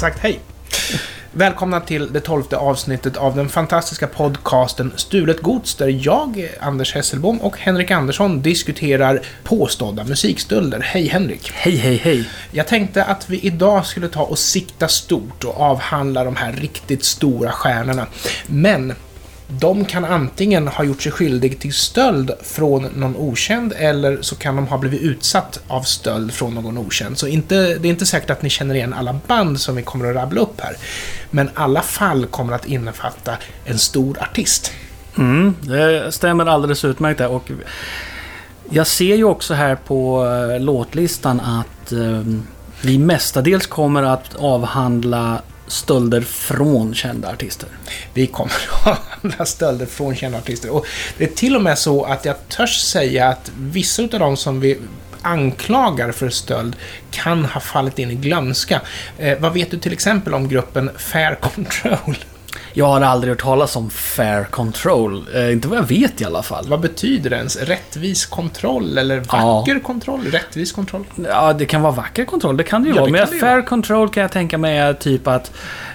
sagt hej. Välkomna till det tolfte avsnittet av den fantastiska podcasten Stulet Gods där jag, Anders Hesselbom och Henrik Andersson diskuterar påstådda musikstölder. Hej Henrik! Hej, hej, hej. Jag tänkte att vi idag skulle ta och sikta stort och avhandla de här riktigt stora stjärnorna. Men de kan antingen ha gjort sig skyldig till stöld från någon okänd eller så kan de ha blivit utsatt av stöld från någon okänd. Så inte, det är inte säkert att ni känner igen alla band som vi kommer att rabbla upp här. Men alla fall kommer att innefatta en stor artist. Mm, det stämmer alldeles utmärkt där. Och jag ser ju också här på eh, låtlistan att eh, vi mestadels kommer att avhandla stölder från kända artister. Vi kommer att ha andra stölder från kända artister. Och det är till och med så att jag törs säga att vissa av de som vi anklagar för stöld kan ha fallit in i glömska. Eh, vad vet du till exempel om gruppen Fair Control? Jag har aldrig hört talas om fair control. Eh, inte vad jag vet i alla fall. Vad betyder det ens? Rättvis kontroll eller vacker kontroll? Rättvis kontroll? Ja, det kan vara vacker kontroll. Det kan det ju Ja, vara. Men fair vara. control kan jag tänka mig är typ att...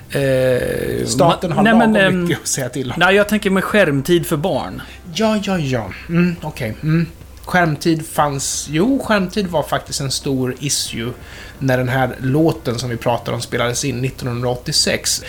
Eh, Staten har nej, lagom men, ehm, mycket att säga till om. Nej, jag tänker med skärmtid för barn. Ja, ja, ja. Mm, Okej. Mm. Skärmtid fanns... Jo, skärmtid var faktiskt en stor issue när den här låten som vi pratar om spelades in 1986.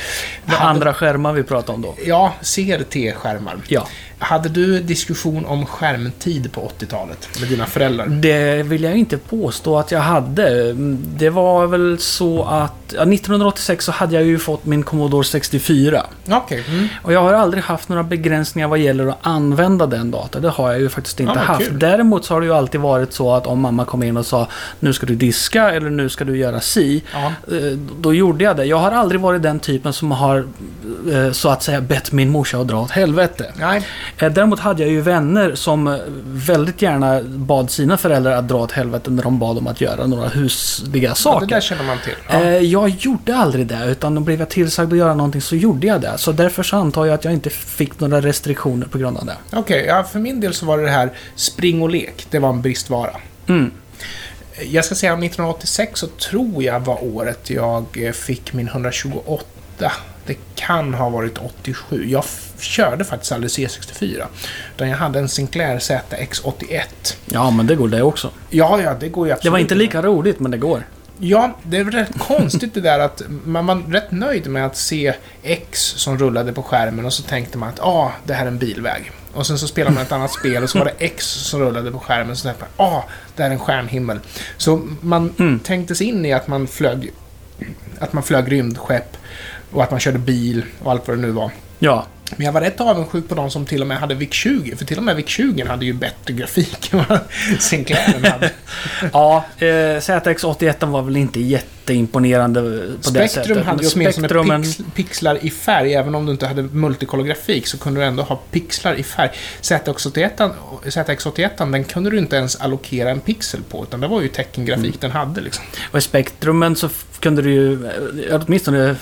Det andra skärmar vi pratar om då. Ja, CRT-skärmar. Ja. Hade du diskussion om skärmtid på 80-talet med dina föräldrar? Det vill jag inte påstå att jag hade. Det var väl så att... Ja, 1986 så hade jag ju fått min Commodore 64. Okej. Mm. Och jag har aldrig haft några begränsningar vad gäller att använda den datorn. Det har jag ju faktiskt inte Ja, haft. kul. Däremot så har det ju alltid varit så att om mamma kom in och sa nu ska du diska eller nu ska du göra si. Ja. eh, Då gjorde jag det. Jag har aldrig varit den typen som har eh, så att säga bett min morsa att dra åt helvete. Nej. Eh, Däremot hade jag ju vänner som eh, väldigt gärna bad sina föräldrar att dra åt helvete när de bad om att göra några husliga Ja, det saker. där känner man till. Ja. Eh, Jag gjorde aldrig det, utan blev jag tillsagd att göra någonting så gjorde jag det. Så därför så antar jag att jag inte fick några restriktioner på grund av det. Okej, ja, för min del så var det det här spring och lek. Det var en bristvara. Mm. Jag ska säga 1986 så tror jag var året jag fick min 128. Det kan ha varit 87. Jag körde faktiskt aldrig C64. Utan jag hade en Sinclair ZX81. Ja, men det går det också. Ja, ja, det går ju absolut. Det var inte lika roligt, men det går. Ja, det är rätt konstigt det där att man var rätt nöjd med att se X som rullade på skärmen och så tänkte man att ah, det här är en bilväg. Och sen så spelade man ett annat spel och så var det X som rullade på skärmen och så tänkte man ah, det här är en stjärnhimmel. Så man Mm. tänkte sig in i att man flög att man flög rymdskepp och att man körde bil och allt vad det nu var. Ja. Men jag var rätt avundsjuk på de som till och med hade VIC-20, för till och med VIC-20 hade ju bättre grafik än vad Sinclairen hade. Ja, eh, ZX81 var väl inte jätteimponerande på det sättet. Spektrum hade ju åtminstone pix, pixlar i färg, även om du inte hade multicolor-grafik så kunde du ändå ha pixlar i färg. ZX81, ZX81 den kunde du inte ens allokera en pixel på, utan det var ju teckengrafik Mm. den hade liksom. Och i Spektrumen så kunde du ju, eh, åtminstone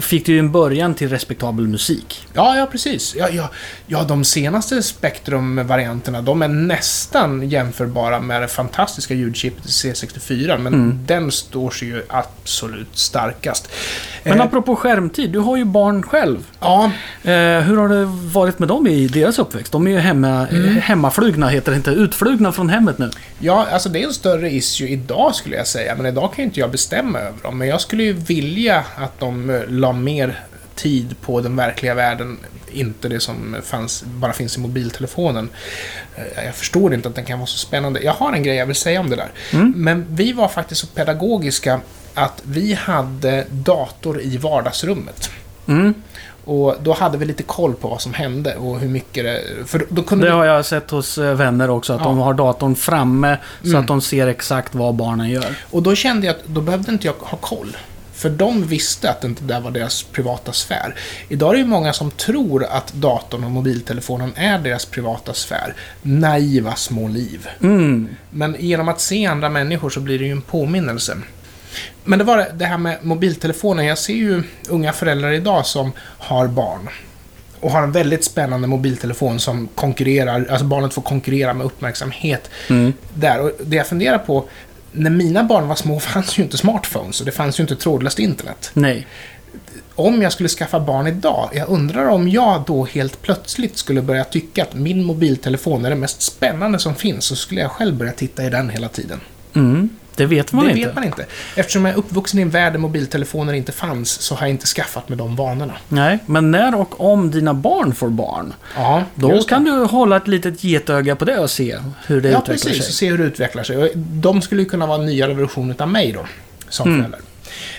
fick du ju en början till respektabel musik. Ja, ja precis. Ja, ja, ja de senaste Spektrum-varianterna, de är nästan jämförbara med det fantastiska ljudchippet i C64, men Mm. den står sig ju absolut starkast. Men Eh, apropå skärmtid, du har ju barn själv. ja, Eh, hur har det varit med dem i deras uppväxt? De är ju hemma, Mm. hemmaflugna, heter det inte. Utflugna från hemmet nu. Ja, alltså det är en större issue idag skulle jag säga, men idag kan ju inte jag bestämma över dem. Men jag skulle ju vilja att de eh, la mer tid på den verkliga världen, inte det som fanns, bara finns i mobiltelefonen. Eh, Jag förstår inte att den kan vara så spännande. Jag har en grej jag vill säga om det där. Mm. Men vi var faktiskt så pedagogiska att vi hade dator i vardagsrummet. Mm. Och då hade vi lite koll på vad som hände och hur mycket det... För då kunde Det vi har jag sett hos eh, vänner också, att Ja. de har datorn framme så Mm. att de ser exakt vad barnen gör. Och då kände jag att då behövde inte jag ha koll. För de visste att det inte där var deras privata sfär. Idag är det ju många som tror att datorn och mobiltelefonen är deras privata sfär. Naiva små liv. Mm. Men genom att se andra människor så blir det ju en påminnelse. Men det var det- här med mobiltelefonen. Jag ser ju unga föräldrar idag som har barn. Och har en väldigt spännande mobiltelefon som konkurrerar, alltså barnet får konkurrera med uppmärksamhet Mm. där. Och det jag funderar på, när mina barn var små fanns ju inte smartphones och det fanns ju inte trådlöst internet. Nej. Om jag skulle skaffa barn idag, jag undrar om jag då helt plötsligt skulle börja tycka att min mobiltelefon är det mest spännande som finns, så skulle jag själv börja titta i den hela tiden. Mm. Det vet man det inte. vet man inte. Eftersom jag är uppvuxen i en värld där mobiltelefoner inte fanns, så har jag inte skaffat mig de vanorna. Nej, men när och om dina barn får barn, Ja, då just det. kan du hålla ett litet getöga på det och se hur det Ja, utvecklar precis. Sig. se hur det utvecklar sig. De skulle ju kunna vara en nyare version av mig då, som Mm. förälder.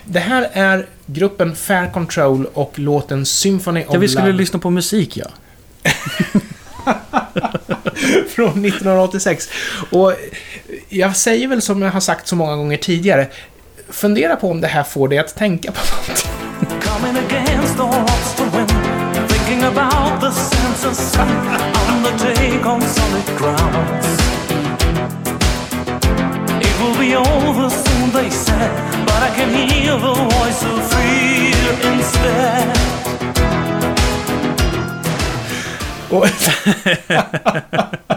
Det här är gruppen Fair Control och låten Symphony of Ja, vi skulle Love lyssna på musik, ja. från 1986. Och jag säger väl som jag har sagt så många gånger tidigare, fundera på om det här får dig att tänka på något.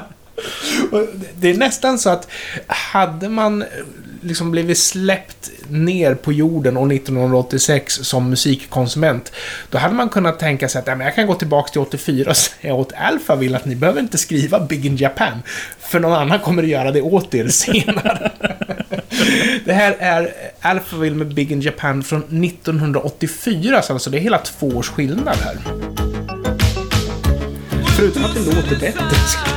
det är nästan så att hade man liksom blivit släppt ner på jorden år 1986 som musikkonsument, då hade man kunnat tänka sig att men jag kan gå tillbaka till 84 och säga åt Alphaville att ni behöver inte skriva Big in Japan, för någon annan kommer att göra det åt er senare. det här är Alphaville med Big in Japan från 1984, så alltså det är hela två års skillnad här. Förutom att det låter bättre.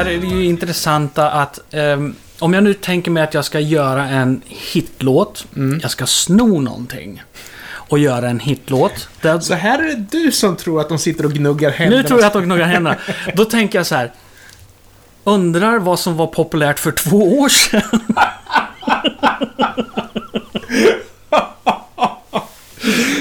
Här är ju intressanta att ehm, om jag nu tänker mig att jag ska göra en hitlåt, jag ska sno någonting och göra en hitlåt. Där, Så här är det du som tror att de sitter och gnuggar händerna. nu tror jag att de gnuggar händerna. Då tänker jag så här. Undrar vad som var populärt för två år sedan.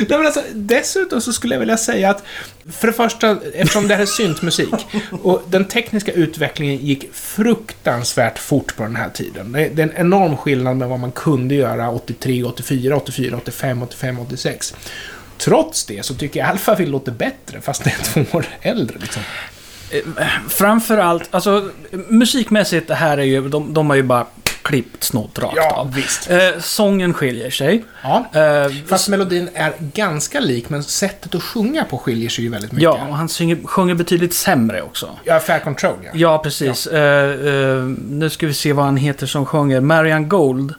Nej, men alltså, dessutom så skulle jag vilja säga att, för det första, eftersom det här är syntmusik, och den tekniska utvecklingen gick fruktansvärt fort på den här tiden. Det är en enorm skillnad med vad man kunde göra 83, 84, 84, 85, 85, 86. Trots det så tycker jag Alphaville låter bättre, fast det är två år äldre. Liksom. Framförallt, alltså musikmässigt, det här är ju, de, de har ju bara klippt snott rakt Ja, av. visst. Eh, sången skiljer sig. Ja. Eh, Fast melodin är ganska lik, men sättet att sjunga på skiljer sig ju väldigt mycket. ja, och han synger, sjunger betydligt sämre också. Ja, Fair Control, ja. Ja, precis. Eh, eh, nu ska vi se vad han heter som sjunger. Marian Gold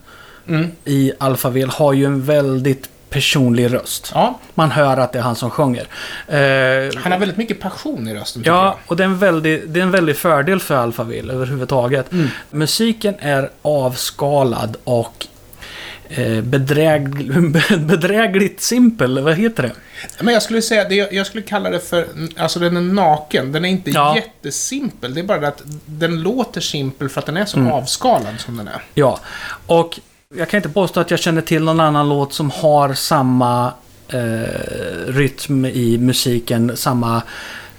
Mm. i Alphaville har ju en väldigt personlig röst. Ja, Man hör att det är han som sjunger. Eh, han har väldigt mycket passion i rösten, Ja, och det är, en väldig, det är en väldig fördel för Alphaville överhuvudtaget. Mm. Musiken är avskalad och eh, bedräg, bedrägligt simpel. Vad heter det? Men jag skulle säga, det, jag skulle kalla det för, alltså den är naken. Den är inte Ja. jättesimpel. Det är bara det att den låter simpel för att den är så Mm. avskalad som den är. Ja, och jag kan inte påstå att jag känner till någon annan låt som har samma eh, rytm i musiken, samma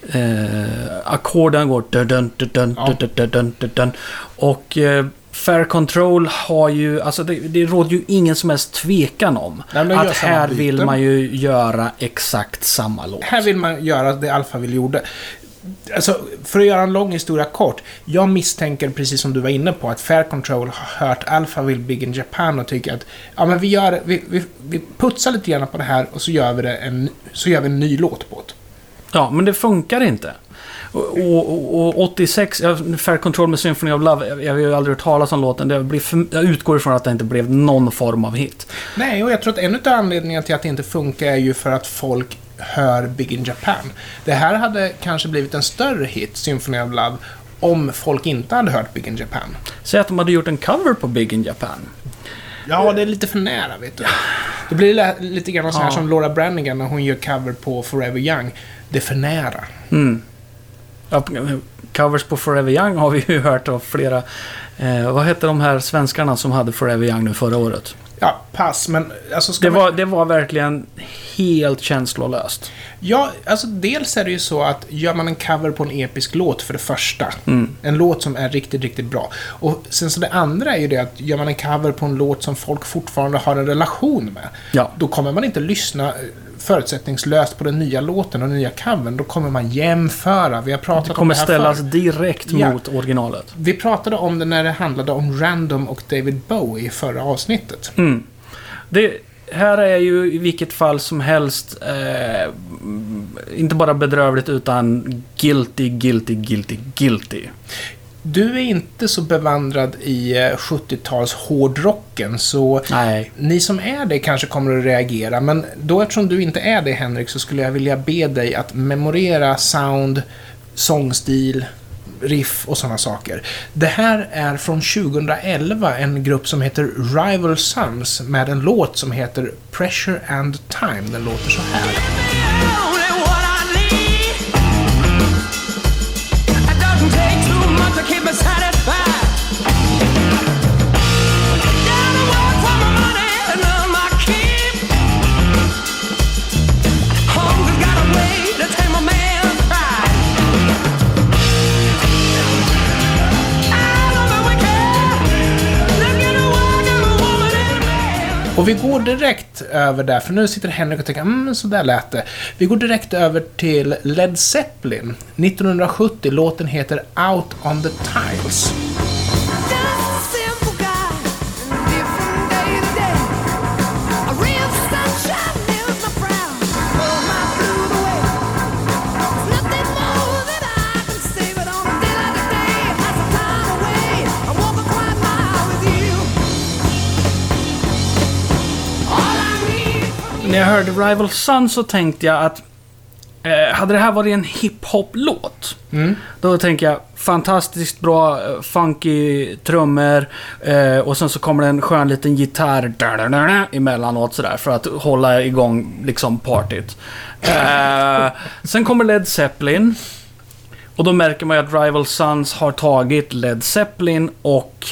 eh, ackorden går dun dun dun dun Och eh, Fair Control har ju, alltså det, det råder ju ingen som helst tvekan om Nej, att här vill man ju göra exakt samma låt. Här vill man göra det Alphaville gjorde. Alltså, för att göra en lång historia kort. Jag misstänker, precis som du var inne på, att Fair Control har hört Alphaville Big in Japan och tycker att ja, men vi, gör, vi, vi, vi putsar lite grann på det här och så gör vi, det en, så gör vi en ny låt på det. Ja, men det funkar inte. Och, och, och 86, ja, Fair Control med Symphony of Love, jag, jag har ju aldrig hört talas om låten. Det blir för, jag utgår ifrån att det inte blev någon form av hit. Nej, och jag tror att en av anledningarna till att det inte funkar är ju för att folk hör Big in Japan. Det här hade kanske blivit en större hit, Symphony of Love, om folk inte hade hört Big in Japan. Säg att de hade gjort en cover på Big in Japan. Ja, det är lite för nära, vet du. Det blir lä- lite grann så här Ja. som Laura Branigan när hon gör cover på Forever Young. Det är för nära. Mm. Ja, covers på Forever Young har vi ju hört av flera. Eh, vad hette de här svenskarna som hade Forever Young nu förra året? Ja, pass, men alltså Det man... var, det var verkligen helt känslolöst. Ja, alltså dels är det ju så att gör man en cover på en episk låt för det första. En låt som är riktigt, riktigt bra. Och sen så det andra är ju det att gör man en cover på en låt som folk fortfarande har en relation med. Ja. Då kommer man inte lyssna förutsättningslöst på den nya låten och den nya covern. Då kommer man jämföra. Vi har pratat Det om kommer det här ställas förr. direkt Ja. mot originalet. Vi pratade om det när det handlade om Random och David Bowie i förra avsnittet. Mm. Det här är ju i vilket fall som helst eh, inte bara bedrövligt utan guilty, guilty, guilty, guilty. Du är inte så bevandrad i eh, 70-tals hårdrocken, så Nej. ni som är det kanske kommer att reagera. Men då eftersom du inte är det, Henrik, så skulle jag vilja be dig att memorera sound, sångstil, riff och sådana saker. Det här är från 2011, en grupp som heter Rival Sons med en låt som heter Pressure and Time. Den låter så här. Och vi går direkt över där, för nu sitter Henrik och tänker mm, så där lät det. Vi går direkt över till Led Zeppelin. 1970, låten heter Out on the Tiles. När jag hörde Rival Sun så tänkte jag att eh, hade det här varit en hiphop-låt Då tänker jag fantastiskt bra, eh, funky trummor eh, och sen så kommer det en skön liten gitarr da-da-da-da, emellanåt sådär för att hålla igång liksom partyt. Eh, sen kommer Led Zeppelin. Och då märker man ju att Rival Sons har tagit Led Zeppelin och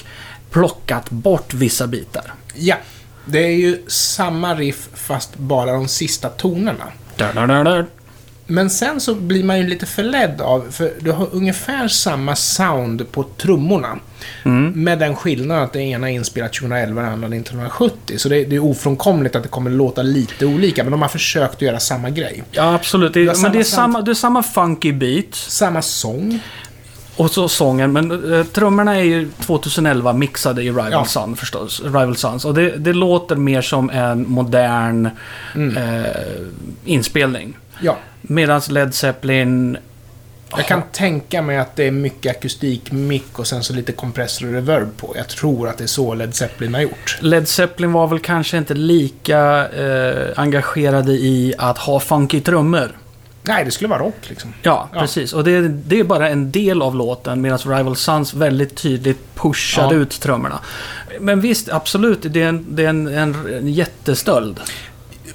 plockat bort vissa bitar. Ja, det är ju samma riff fast bara de sista tonerna. Men sen så blir man ju lite förledd av, för du har ungefär samma sound på trummorna. Med den skillnaden att det ena är inspelat 2011 och det andra 1970. Så det, det är ofrånkomligt att det kommer låta lite olika, men de har försökt att göra samma grej. Ja, absolut. Det, men det är, sound. samma, det är samma funky beat. Samma sång. Och så sången. Men uh, trummorna är ju 2011 mixade i Rival Ja. Sun förstås. Rival Sons. Och det, det låter mer som en modern Mm. eh, inspelning. Ja, Medan Led Zeppelin... jag kan tänka mig att det är mycket akustik, mick och sen så lite kompressor och reverb på. Jag tror att det är så Led Zeppelin har gjort. Led Zeppelin var väl kanske inte lika eh, engagerade i att ha funky trummor. Nej, det skulle vara rock liksom. Ja, Ja. precis. Och det, det är bara en del av låten medan Rival Sons väldigt tydligt pushade Ja. ut trummorna. Men visst, absolut, det är en, det är en, en, en jättestöld.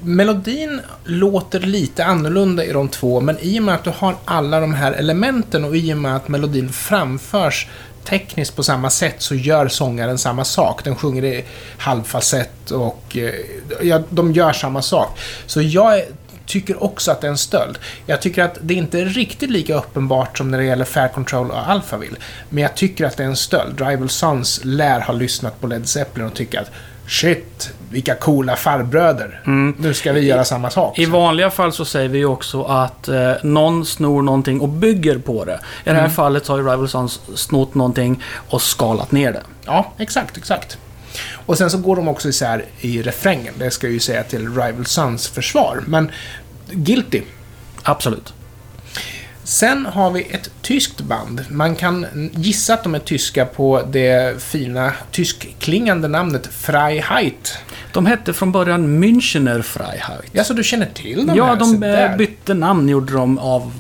Melodin låter lite annorlunda i de två, men i och med att du har alla de här elementen och i och med att melodin framförs tekniskt på samma sätt så gör sångaren samma sak. Den sjunger i halvfalsett och eh, ja, de gör samma sak. Så jag tycker också att det är en stöld. Jag tycker att det inte är riktigt lika uppenbart som när det gäller Fair Control och Alphaville. Men jag tycker att det är en stöld. Rival Sons lär ha lyssnat på Led Zeppelin och tycka att Shit, vilka coola farbröder. Nu ska vi göra samma sak. I vanliga fall så säger vi också att eh, någon snor någonting och bygger på det. I det här Mm. fallet så har ju Rival Sons snott någonting och skalat ner det. Ja, exakt, exakt. Och sen så går de också isär i refrängen. Det ska jag ju säga till Rival Sons försvar. Men Guilty. Absolut. Sen har vi ett tyskt band. Man kan gissa att de är tyska på det fina tyskklingande namnet Freiheit. De hette från början Münchener Freiheit. Ja, så du känner till dem Ja, här? de bytte namn gjorde de av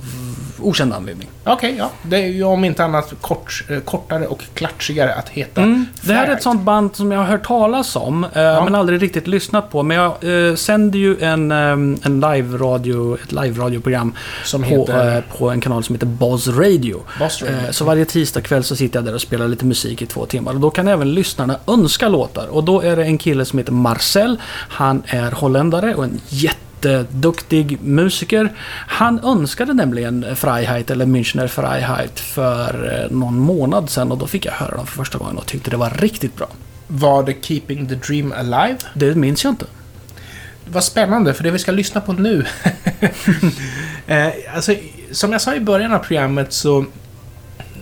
okänd anledning. Okej, ja. Det är ju om inte annat kort, eh, kortare och klatschigare att heta Mm. Det här är ett sånt band som jag har hört talas om, eh, men aldrig riktigt lyssnat på. Men jag eh, sänder ju en, eh, en live-radio, ett live-radioprogram Som på, heter? eh, på en kanal som heter Boz Radio. Boss Radio. Eh, Så varje tisdag kväll så sitter jag där och spelar lite musik i två timmar. Och då kan även lyssnarna önska låtar. Och då är det en kille som heter Marcel. Han är holländare och en jätte jätteduktig musiker. Han önskade nämligen Freiheit, eller Münchner Freiheit, för eh, någon månad sedan och då fick jag höra dem för första gången och tyckte det var riktigt bra. Var det Keeping the Dream Alive? Det minns jag inte. Vad spännande, för det vi ska lyssna på nu. eh, alltså, som jag sa i början av programmet så...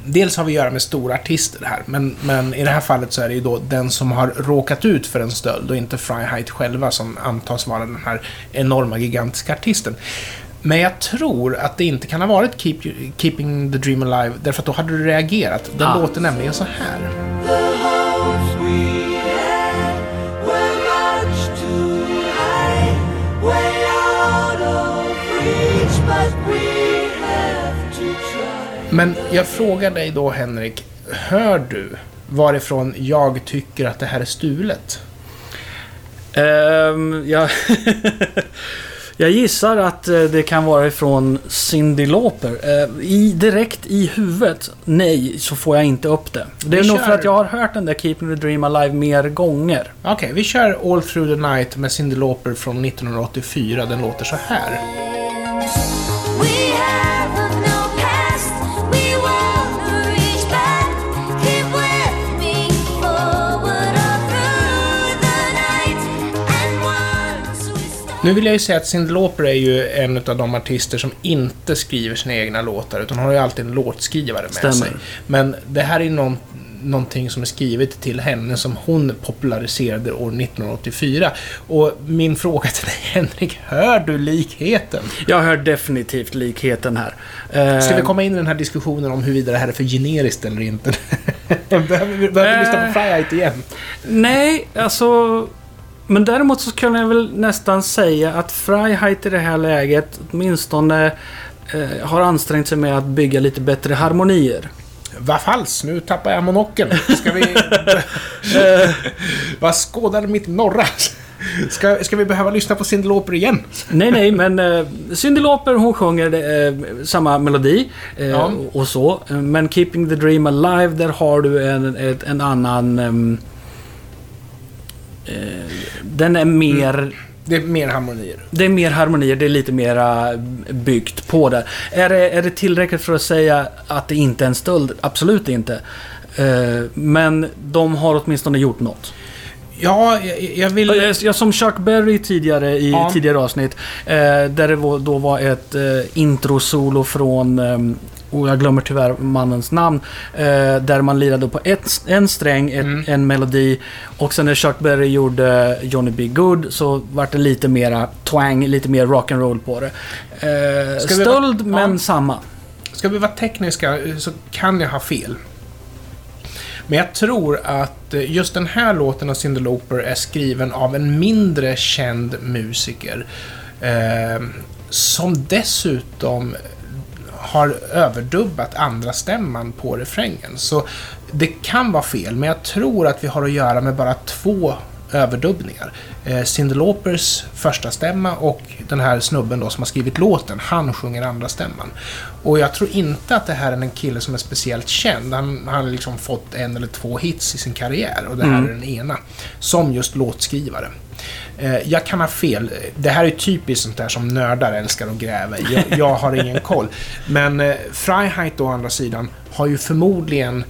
Dels har vi att göra med stora artister här, men, men i det här fallet så är det ju då den som har råkat ut för en stöld och inte Freiheit själva som antas vara den här enorma, gigantiska artisten. Men jag tror att det inte kan ha varit Keep, Keeping the Dream Alive, därför att då hade du reagerat. Den Ah. låter nämligen så här. High, of reach, but we. Men jag frågar dig då, Henrik. Hör du varifrån jag tycker att det här är stulet? Ehm, jag, jag gissar att eh, det kan vara ifrån Cyndi Lauper. Eh, I, direkt i huvudet, nej, så får jag inte upp det. Det är Vi nog kör. för att jag har hört den där Keeping the Dream Alive mer gånger. Okej, vi kör All Through the Night med Cyndi Lauper från 1984. Den låter så här. Nu vill jag ju säga att Cyndi Lauper är ju en av de artister som inte skriver sina egna låtar, utan hon har ju alltid en låtskrivare med Stämmer. sig. Men det här är någon, någonting som är skrivet till henne som hon populariserade år 1984. Och min fråga till dig, Henrik, hör du likheten? Jag hör definitivt likheten här. Eh, Ska vi komma in i den här diskussionen om huruvida det här är för generiskt eller inte? behöver vi, behöver vi lyssna på Eh. Freiheit igen? Nej, alltså... Men däremot så kan jag väl nästan säga att Freiheit i det här läget åtminstone eh, har ansträngt sig med att bygga lite bättre harmonier. Vad falskt, nu tappar jag monokeln. Ska vi... Vad skådar mitt norra? Ska, ska vi behöva lyssna på Cyndi Lauper igen? Nej, nej, men uh, Cyndi Lauper hon sjunger eh, samma melodi eh, Ja. och, så. Eh, Men Keeping the Dream Alive, där har du en, ett, en annan... ehm, den är mer... Det är mer harmonier. Det är mer harmonier, det är lite mera byggt på det. Är det, är det tillräckligt för att säga att det inte är en stöld? Absolut inte. Eh, men de har åtminstone gjort något. Ja, jag, jag vill... Jag, som Chuck Berry tidigare i Ja. tidigare avsnitt. Eh, där det då var ett eh, intro-solo från... och jag glömmer tyvärr mannens namn. Eh, där man lirade på ett, en sträng, ett, Mm. en melodi. Och sen när Chuck Berry gjorde Johnny B. Good så vart det lite mera twang, lite mer rock'n'roll på det. Eh, stöld, vara- men ja. samma. Ska vi vara tekniska så kan jag ha fel. Men jag tror att just den här låten av Cyndi Lauper är skriven av en mindre känd musiker. Eh, som dessutom har överdubbat andra stämman på refrängen. Så det kan vara fel, men jag tror att vi har att göra med bara två överdubbningar. Eh, Cyndi Laupers första stämma och den här snubben då som har skrivit låten, han sjunger andra stämman. Och jag tror inte att det här är en kille som är speciellt känd. Han har liksom fått en eller två hits i sin karriär och det här Mm. är den ena. Som just låtskrivare. Eh, Jag kan ha fel. Det här är typiskt sånt där som nördar älskar att gräva i. Jag, jag har ingen koll. Men eh, Freiheit å andra sidan har ju förmodligen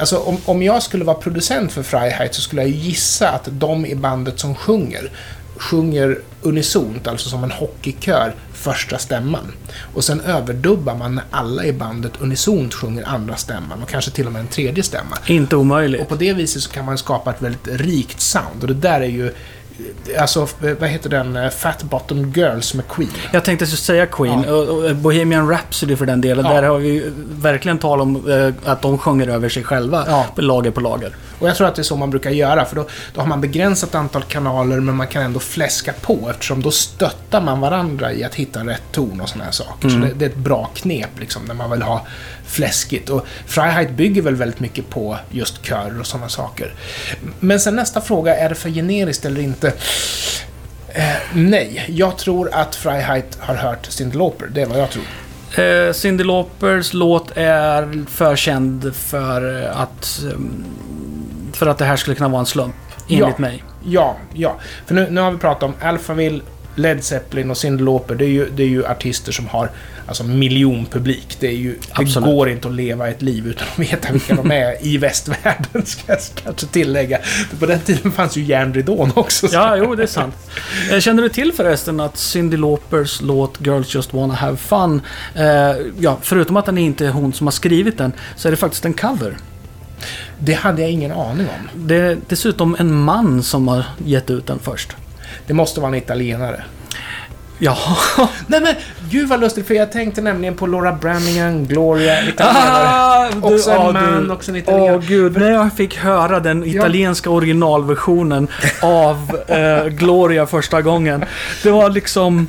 Alltså om, om jag skulle vara producent för Freiheit så skulle jag gissa att de i bandet som sjunger sjunger unisont, alltså som en hockeykör, första stämman. Och sen överdubbar man när alla i bandet unisont sjunger andra stämman och kanske till och med en tredje stämma. Inte omöjligt. Och på det viset så kan man skapa ett väldigt rikt sound. Och det där är ju... Alltså, vad heter den? eh, Fat Bottom Girls med Queen. Jag tänkte just säga Queen. Ja. Och Bohemian Rhapsody för den delen. Ja. Där har vi verkligen tal om eh, att de sjunger över sig själva. Ja. Lager på lager. Och jag tror att det är så man brukar göra, för då, då har man begränsat antal kanaler, men man kan ändå fläska på, eftersom då stöttar man varandra i att hitta rätt ton och sådana här saker. Så det, det är ett bra knep, liksom, när man vill ha fläskigt. Och Freiheit bygger väl väldigt mycket på just körer och sådana saker. Men sen nästa fråga, är det för generiskt eller inte? Eh, nej, jag tror att Freiheit har hört Cyndi Lauper, det är vad jag tror. Eh, Cyndi Laupers låt är för känd för att... ehm, För att det här skulle kunna vara en slump. Enligt Ja. mig. Ja, ja. För nu, nu har vi pratat om Alphaville, Led Zeppelin och Cyndi Lauper, det är, ju, det är ju artister som har alltså miljonpublik. Det, är ju, det går inte att leva ett liv utan att veta vilka de är i västvärlden, ska jag kanske tillägga. För På den tiden fanns ju järnridån också. så- Ja, jo, det är sant. Eh, Känner du till förresten att Cyndi Laupers låt Girls Just Wanna Have Fun, eh, ja, förutom att den inte är hon som har skrivit den, så är det faktiskt en cover. Det hade jag ingen aning om. Det är dessutom en man som har gett ut den först. Det måste vara en italienare. Ja, Nej men, gud vad lustigt, för jag tänkte nämligen på Laura Branningham, Gloria, italienare. Ah, du- Också en ja, man, du- också en italienare. Åh gud, när jag fick höra den italienska originalversionen av eh, Gloria första gången. Det var liksom...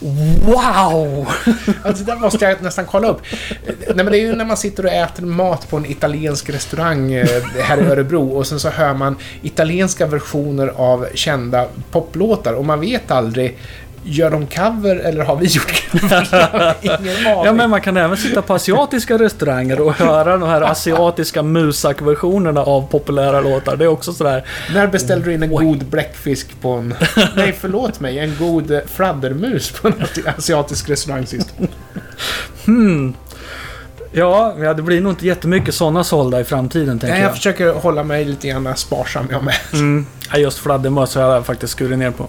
Wow! Alltså, det måste jag nästan kolla upp. Nej, men det är ju när man sitter och äter mat på en italiensk restaurang eh, här i Örebro och sen så hör man italienska versioner av kända poplåtar och man vet aldrig Gör de cover eller har vi gjort cover? Ingen aning. Ja, men man kan även sitta på asiatiska restauranger och höra de här asiatiska musak-versionerna av populära låtar. Det är också sådär... När beställde du in en god bläckfisk på en... Nej, förlåt mig. En god fladdermus på en asiatisk restaurang sist. Hmm. Ja, det blir nog inte jättemycket sådana sålda i framtiden, tänker jag jag. försöker hålla mig lite grann sparsam jag med. Mm. Ja, just fladdermöss har jag faktiskt skurit ner på.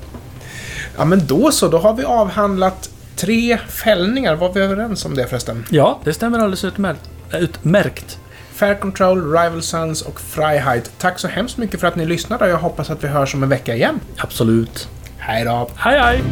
Ja, men då så. Då har vi avhandlat tre fällningar. Var vi överens om det förresten? Ja, det stämmer alldeles utmärkt. Utmärkt. Fair Control, Rival Sons och Freiheit. Tack så hemskt mycket för att ni lyssnade och jag hoppas att vi hörs om en vecka igen. Absolut. Hej då! Hej, hej!